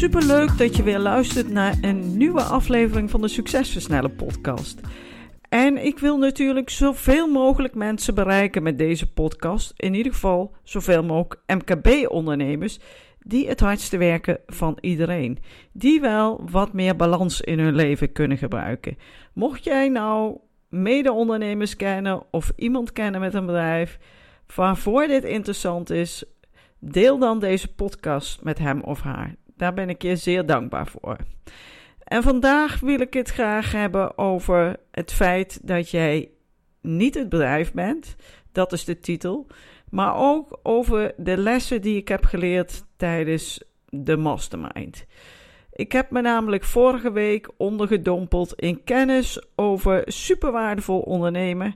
Superleuk dat je weer luistert naar een nieuwe aflevering van de Succesversnellen podcast. En ik wil natuurlijk zoveel mogelijk mensen bereiken met deze podcast. In ieder geval zoveel mogelijk MKB-ondernemers die het hardste werken van iedereen. Die wel wat meer balans in hun leven kunnen gebruiken. Mocht jij nou mede-ondernemers kennen of iemand kennen met een bedrijf waarvoor dit interessant is, deel dan deze podcast met hem of haar. Daar ben ik je zeer dankbaar voor. En vandaag wil ik het graag hebben over het feit dat jij niet het bedrijf bent. Dat is de titel. Maar ook over de lessen die ik heb geleerd tijdens de mastermind. Ik heb me namelijk vorige week ondergedompeld in kennis over superwaardevol ondernemen.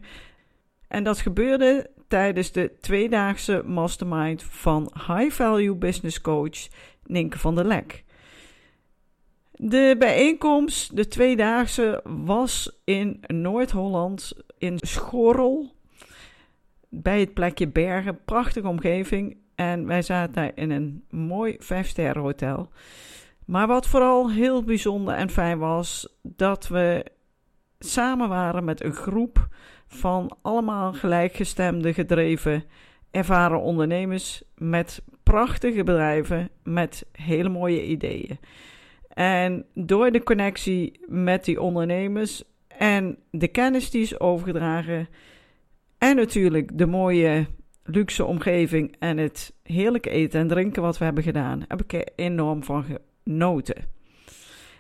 En dat gebeurde tijdens de tweedaagse mastermind van High Value Business Coach Ninke van der Lek. De bijeenkomst, de tweedaagse, was in Noord-Holland, in Schorrel, bij het plekje Bergen. Prachtige omgeving. En wij zaten daar in een mooi vijfsterren hotel. Maar wat vooral heel bijzonder en fijn was, dat we samen waren met een groep van allemaal gelijkgestemde, gedreven, ervaren ondernemers met prachtige bedrijven met hele mooie ideeën. En door de connectie met die ondernemers en de kennis die is overgedragen, en natuurlijk de mooie luxe omgeving en het heerlijke eten en drinken wat we hebben gedaan, heb ik er enorm van genoten.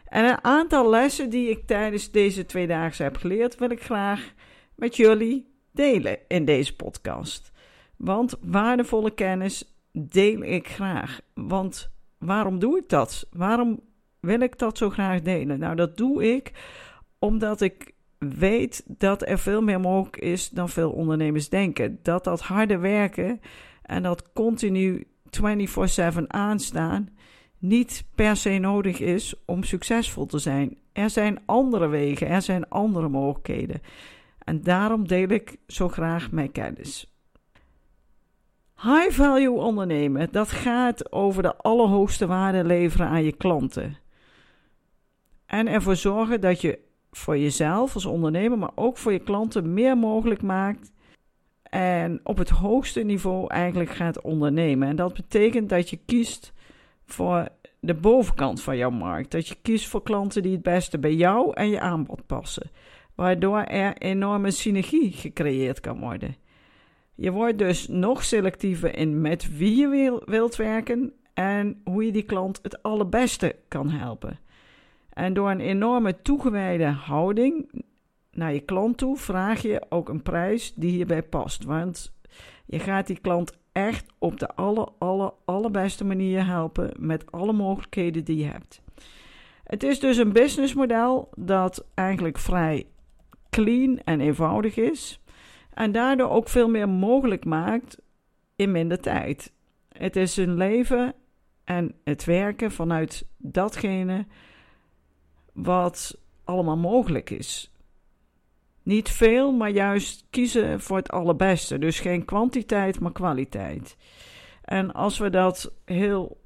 En een aantal lessen die ik tijdens deze twee dagen heb geleerd, wil ik graag met jullie delen in deze podcast. Want waardevolle kennis deel ik graag. Want waarom doe ik dat? Waarom wil ik dat zo graag delen? Nou, dat doe ik omdat ik weet dat er veel meer mogelijk is dan veel ondernemers denken. Dat dat harde werken en dat continu 24/7 aanstaan niet per se nodig is om succesvol te zijn. Er zijn andere wegen, er zijn andere mogelijkheden. En daarom deel ik zo graag mijn kennis. High value ondernemen, dat gaat over de allerhoogste waarde leveren aan je klanten. En ervoor zorgen dat je voor jezelf als ondernemer, maar ook voor je klanten meer mogelijk maakt. En op het hoogste niveau eigenlijk gaat ondernemen. En dat betekent dat je kiest voor de bovenkant van jouw markt. Dat je kiest voor klanten die het beste bij jou en je aanbod passen. Waardoor er enorme synergie gecreëerd kan worden. Je wordt dus nog selectiever in met wie je wilt werken en hoe je die klant het allerbeste kan helpen. En door een enorme toegewijde houding naar je klant toe, vraag je ook een prijs die hierbij past. Want je gaat die klant echt op de aller, aller, allerbeste manier helpen met alle mogelijkheden die je hebt. Het is dus een businessmodel dat eigenlijk vrij clean en eenvoudig is. En daardoor ook veel meer mogelijk maakt in minder tijd. Het is een leven en het werken vanuit datgene wat allemaal mogelijk is. Niet veel, maar juist kiezen voor het allerbeste. Dus geen kwantiteit, maar kwaliteit. En als we dat heel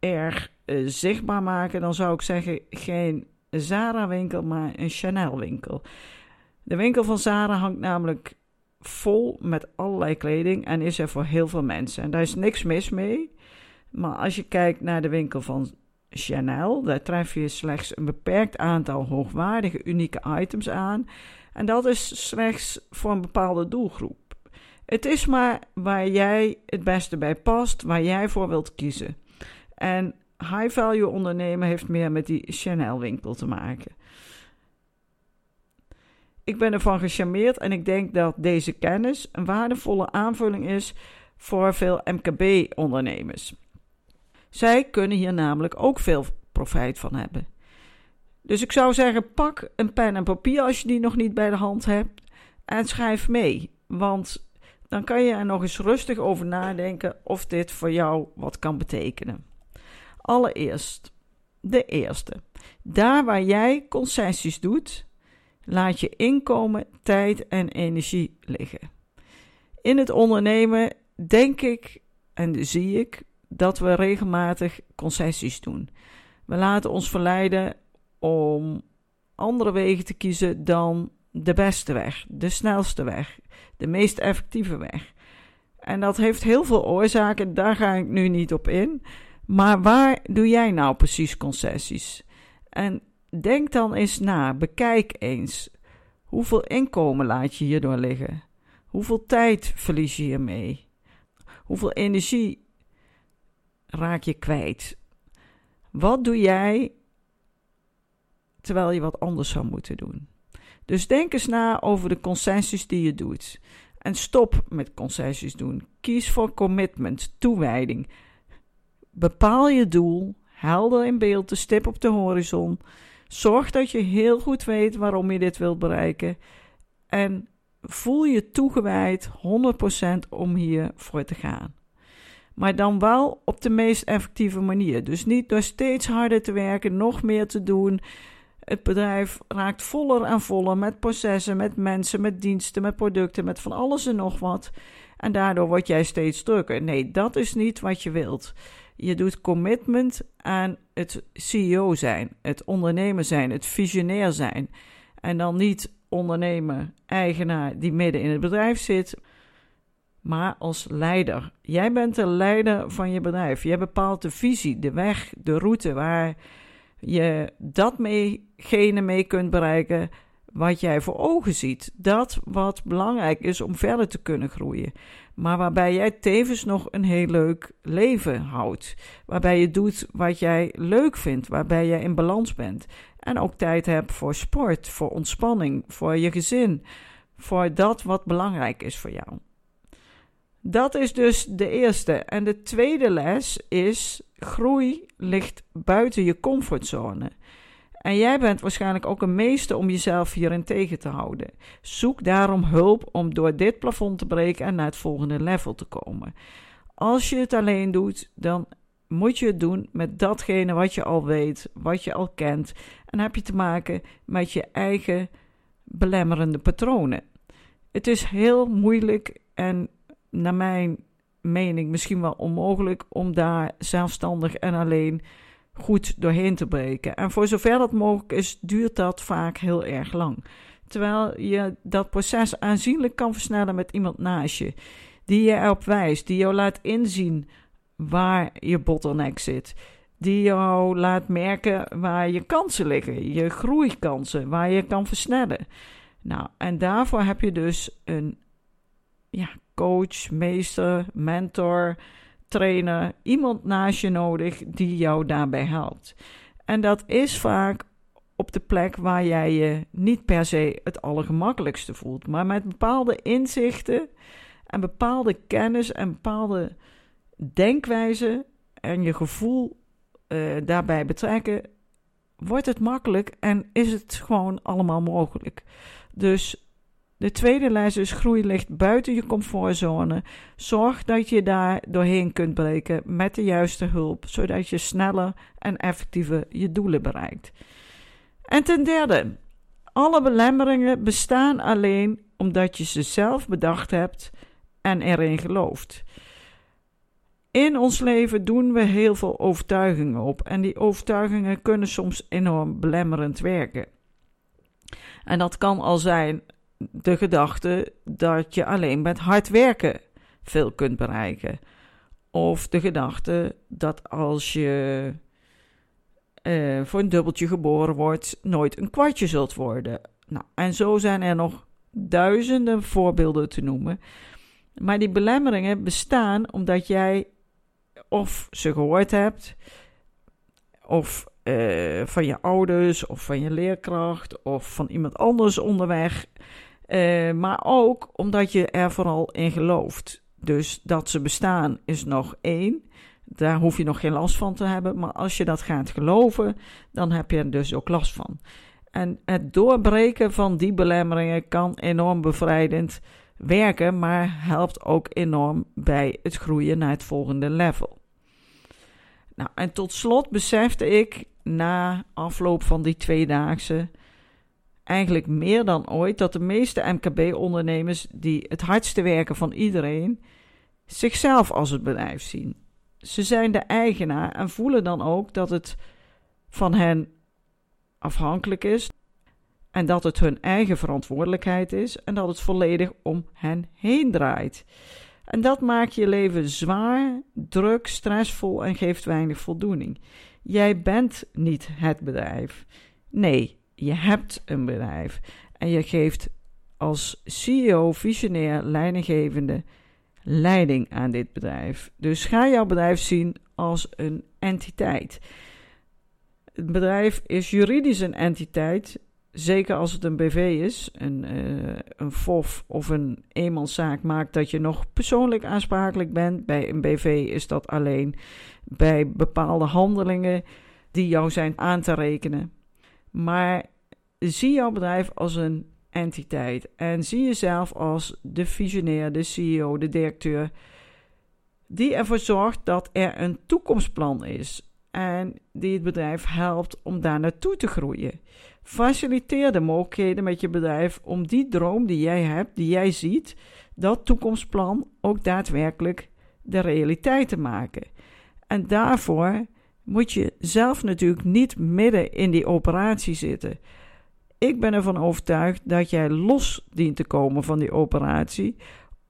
erg uh, zichtbaar maken, dan zou ik zeggen: geen Zara-winkel, maar een Chanel-winkel. De winkel van Zara hangt namelijk vol met allerlei kleding en is er voor heel veel mensen. En daar is niks mis mee. Maar als je kijkt naar de winkel van Chanel, daar tref je slechts een beperkt aantal hoogwaardige, unieke items aan. En dat is slechts voor een bepaalde doelgroep. Het is maar waar jij het beste bij past, waar jij voor wilt kiezen. En high value ondernemen heeft meer met die Chanel winkel te maken. Ik ben ervan gecharmeerd en ik denk dat deze kennis een waardevolle aanvulling is voor veel MKB-ondernemers. Zij kunnen hier namelijk ook veel profijt van hebben. Dus ik zou zeggen: pak een pen en papier als je die nog niet bij de hand hebt en schrijf mee. Want dan kan je er nog eens rustig over nadenken of dit voor jou wat kan betekenen. Allereerst, de eerste. Daar waar jij concessies doet, laat je inkomen, tijd en energie liggen. In het ondernemen denk ik en zie ik dat we regelmatig concessies doen. We laten ons verleiden om andere wegen te kiezen dan de beste weg, de snelste weg, de meest effectieve weg. En dat heeft heel veel oorzaken, daar ga ik nu niet op in. Maar waar doe jij nou precies concessies? En denk dan eens na, bekijk eens. Hoeveel inkomen laat je hierdoor liggen? Hoeveel tijd verlies je hiermee? Hoeveel energie raak je kwijt? Wat doe jij terwijl je wat anders zou moeten doen? Dus denk eens na over de concessies die je doet. En stop met concessies doen. Kies voor commitment, toewijding. Bepaal je doel, helder in beeld, de stip op de horizon. Zorg dat je heel goed weet waarom je dit wilt bereiken. En voel je toegewijd 100% om hier voor te gaan. Maar dan wel op de meest effectieve manier. Dus niet door steeds harder te werken, nog meer te doen. Het bedrijf raakt voller en voller met processen, met mensen, met diensten, met producten, met van alles en nog wat. En daardoor word jij steeds drukker. Nee, dat is niet wat je wilt. Je doet commitment aan het CEO zijn, het ondernemer zijn, het visionair zijn. En dan niet ondernemer, eigenaar die midden in het bedrijf zit, maar als leider. Jij bent de leider van je bedrijf. Jij bepaalt de visie, de weg, de route waar je dat meegene mee kunt bereiken wat jij voor ogen ziet. Dat wat belangrijk is om verder te kunnen groeien. Maar waarbij jij tevens nog een heel leuk leven houdt. Waarbij je doet wat jij leuk vindt. Waarbij jij in balans bent. En ook tijd hebt voor sport, voor ontspanning, voor je gezin. Voor dat wat belangrijk is voor jou. Dat is dus de eerste. En de tweede les is: groei ligt buiten je comfortzone. En jij bent waarschijnlijk ook een meester om jezelf hierin tegen te houden. Zoek daarom hulp om door dit plafond te breken en naar het volgende level te komen. Als je het alleen doet, dan moet je het doen met datgene wat je al weet, wat je al kent. En heb je te maken met je eigen belemmerende patronen. Het is heel moeilijk en naar mijn mening misschien wel onmogelijk om daar zelfstandig en alleen goed doorheen te breken. En voor zover dat mogelijk is, duurt dat vaak heel erg lang. Terwijl je dat proces aanzienlijk kan versnellen met iemand naast je, die je erop wijst, die jou laat inzien waar je bottleneck zit. Die jou laat merken waar je kansen liggen, je groeikansen, waar je kan versnellen. Nou, en daarvoor heb je dus een ja, coach, meester, mentor, trainer, iemand naast je nodig die jou daarbij helpt. En dat is vaak op de plek waar jij je niet per se het allergemakkelijkste voelt, maar met bepaalde inzichten en bepaalde kennis en bepaalde denkwijze en je gevoel uh, daarbij betrekken, wordt het makkelijk en is het gewoon allemaal mogelijk. Dus de tweede les is groei ligt buiten je comfortzone. Zorg dat je daar doorheen kunt breken met de juiste hulp, zodat je sneller en effectiever je doelen bereikt. En ten derde, alle belemmeringen bestaan alleen omdat je ze zelf bedacht hebt en erin gelooft. In ons leven doen we heel veel overtuigingen op en die overtuigingen kunnen soms enorm belemmerend werken. En dat kan al zijn de gedachte dat je alleen met hard werken veel kunt bereiken. Of de gedachte dat als je uh, voor een dubbeltje geboren wordt, nooit een kwartje zult worden. Nou, en zo zijn er nog duizenden voorbeelden te noemen. Maar die belemmeringen bestaan omdat jij of ze gehoord hebt, of uh, van je ouders, of van je leerkracht, of van iemand anders onderweg. Uh, maar ook omdat je er vooral in gelooft. Dus dat ze bestaan is nog één. Daar hoef je nog geen last van te hebben. Maar als je dat gaat geloven, dan heb je er dus ook last van. En het doorbreken van die belemmeringen kan enorm bevrijdend werken, maar helpt ook enorm bij het groeien naar het volgende level. Nou, en tot slot besefte ik na afloop van die tweedaagse eigenlijk meer dan ooit dat de meeste MKB-ondernemers die het hardste werken van iedereen zichzelf als het bedrijf zien. Ze zijn de eigenaar en voelen dan ook dat het van hen afhankelijk is en dat het hun eigen verantwoordelijkheid is en dat het volledig om hen heen draait. En dat maakt je leven zwaar, druk, stressvol en geeft weinig voldoening. Jij bent niet het bedrijf. Nee, je hebt een bedrijf en je geeft als CEO, visionair, leidinggevende leiding aan dit bedrijf. Dus ga jouw bedrijf zien als een entiteit. Het bedrijf is juridisch een entiteit, zeker als het een BV is. Een, uh, een FOF of een eenmanszaak maakt dat je nog persoonlijk aansprakelijk bent. Bij een BV is dat alleen bij bepaalde handelingen die jou zijn aan te rekenen. Maar zie jouw bedrijf als een entiteit en zie jezelf als de visionair, de CEO, de directeur, die ervoor zorgt dat er een toekomstplan is en die het bedrijf helpt om daar naartoe te groeien. Faciliteer de mogelijkheden met je bedrijf om die droom die jij hebt, die jij ziet, dat toekomstplan ook daadwerkelijk de realiteit te maken. En daarvoor moet je zelf natuurlijk niet midden in die operatie zitten. Ik ben ervan overtuigd dat jij los dient te komen van die operatie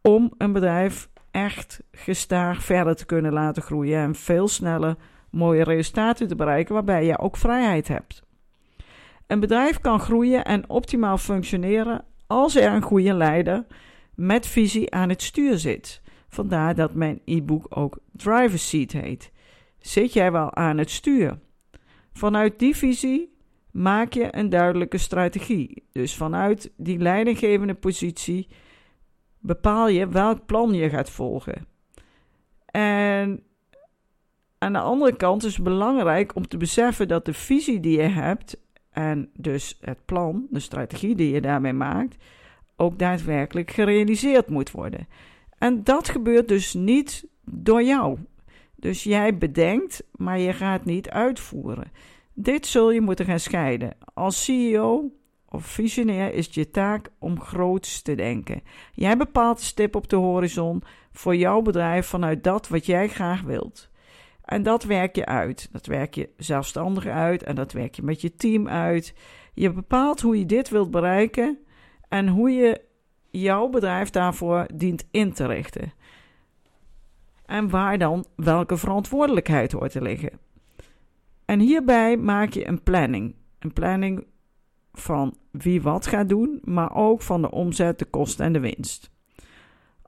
om een bedrijf echt gestaag verder te kunnen laten groeien en veel sneller mooie resultaten te bereiken waarbij je ook vrijheid hebt. Een bedrijf kan groeien en optimaal functioneren als er een goede leider met visie aan het stuur zit. Vandaar dat mijn e-book ook Driver Seat heet. Zit jij wel aan het stuur? Vanuit die visie maak je een duidelijke strategie. Dus vanuit die leidinggevende positie bepaal je welk plan je gaat volgen. En aan de andere kant is het belangrijk om te beseffen dat de visie die je hebt en dus het plan, de strategie die je daarmee maakt, ook daadwerkelijk gerealiseerd moet worden. En dat gebeurt dus niet door jou. Dus jij bedenkt, maar je gaat niet uitvoeren. Dit zul je moeten gaan scheiden. Als CEO of visionair is het je taak om groots te denken. Jij bepaalt de stip op de horizon voor jouw bedrijf vanuit dat wat jij graag wilt. En dat werk je uit. Dat werk je zelfstandig uit en dat werk je met je team uit. Je bepaalt hoe je dit wilt bereiken en hoe je jouw bedrijf daarvoor dient in te richten. En waar dan welke verantwoordelijkheid hoort te liggen. En hierbij maak je een planning. Een planning van wie wat gaat doen, maar ook van de omzet, de kosten en de winst.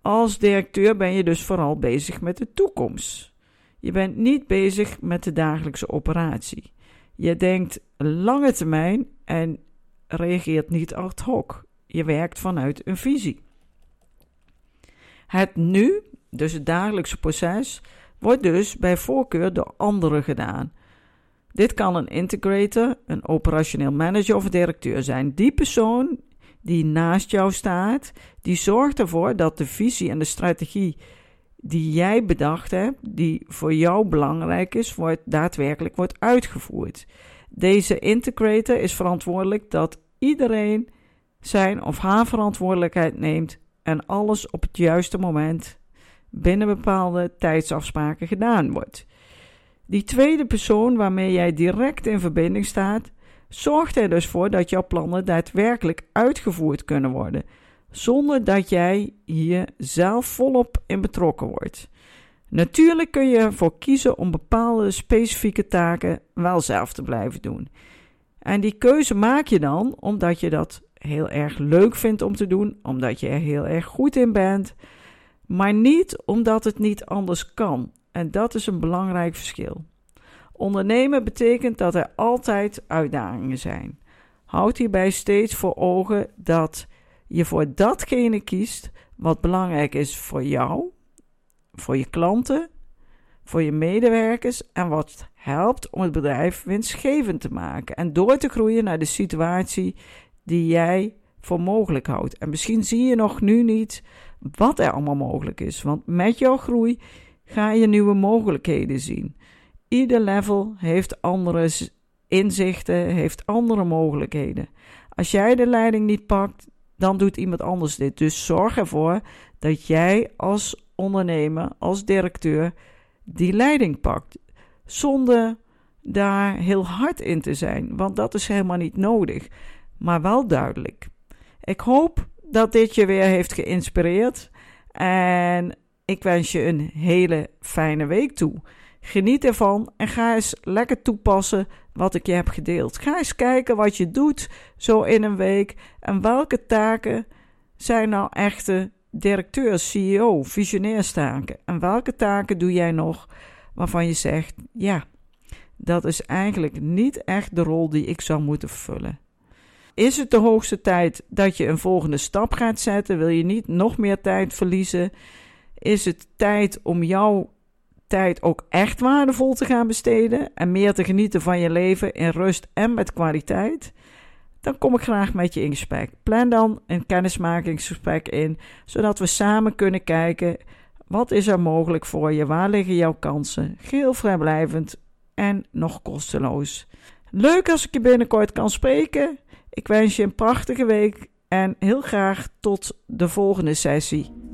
Als directeur ben je dus vooral bezig met de toekomst. Je bent niet bezig met de dagelijkse operatie. Je denkt lange termijn en reageert niet ad hoc. Je werkt vanuit een visie. Het nu, dus het dagelijkse proces, wordt dus bij voorkeur door anderen gedaan. Dit kan een integrator, een operationeel manager of directeur zijn. Die persoon die naast jou staat, die zorgt ervoor dat de visie en de strategie die jij bedacht hebt, die voor jou belangrijk is, wordt daadwerkelijk wordt uitgevoerd. Deze integrator is verantwoordelijk dat iedereen zijn of haar verantwoordelijkheid neemt en alles op het juiste moment binnen bepaalde tijdsafspraken gedaan wordt. Die tweede persoon waarmee jij direct in verbinding staat, zorgt er dus voor dat jouw plannen daadwerkelijk uitgevoerd kunnen worden zonder dat jij hier zelf volop in betrokken wordt. Natuurlijk kun je ervoor kiezen om bepaalde specifieke taken wel zelf te blijven doen. En die keuze maak je dan omdat je dat heel erg leuk vindt om te doen, omdat je er heel erg goed in bent, maar niet omdat het niet anders kan. En dat is een belangrijk verschil. Ondernemen betekent dat er altijd uitdagingen zijn. Houd hierbij steeds voor ogen dat je voor datgene kiest wat belangrijk is voor jou, voor je klanten, voor je medewerkers en wat helpt om het bedrijf winstgevend te maken en door te groeien naar de situatie die jij voor mogelijk houdt. En misschien zie je nog nu niet wat er allemaal mogelijk is, want met jouw groei ga je nieuwe mogelijkheden zien. Ieder level heeft andere inzichten, heeft andere mogelijkheden. Als jij de leiding niet pakt, dan doet iemand anders dit. Dus zorg ervoor dat jij als ondernemer, als directeur, die leiding pakt. Zonder daar heel hard in te zijn, want dat is helemaal niet nodig, maar wel duidelijk. Ik hoop dat dit je weer heeft geïnspireerd en ik wens je een hele fijne week toe. Geniet ervan en ga eens lekker toepassen wat ik je heb gedeeld. Ga eens kijken wat je doet zo in een week en welke taken zijn nou echte directeurs, CEO, visionairstaken en welke taken doe jij nog waarvan je zegt: ja, dat is eigenlijk niet echt de rol die ik zou moeten vullen. Is het de hoogste tijd dat je een volgende stap gaat zetten? Wil je niet nog meer tijd verliezen? Is het tijd om jouw tijd ook echt waardevol te gaan besteden en meer te genieten van je leven in rust en met kwaliteit? Dan kom ik graag met je in gesprek. Plan dan een kennismakingsgesprek in, zodat we samen kunnen kijken wat is er mogelijk voor je, waar liggen jouw kansen, geheel vrijblijvend en nog kosteloos. Leuk als ik je binnenkort kan spreken. Ik wens je een prachtige week en heel graag tot de volgende sessie.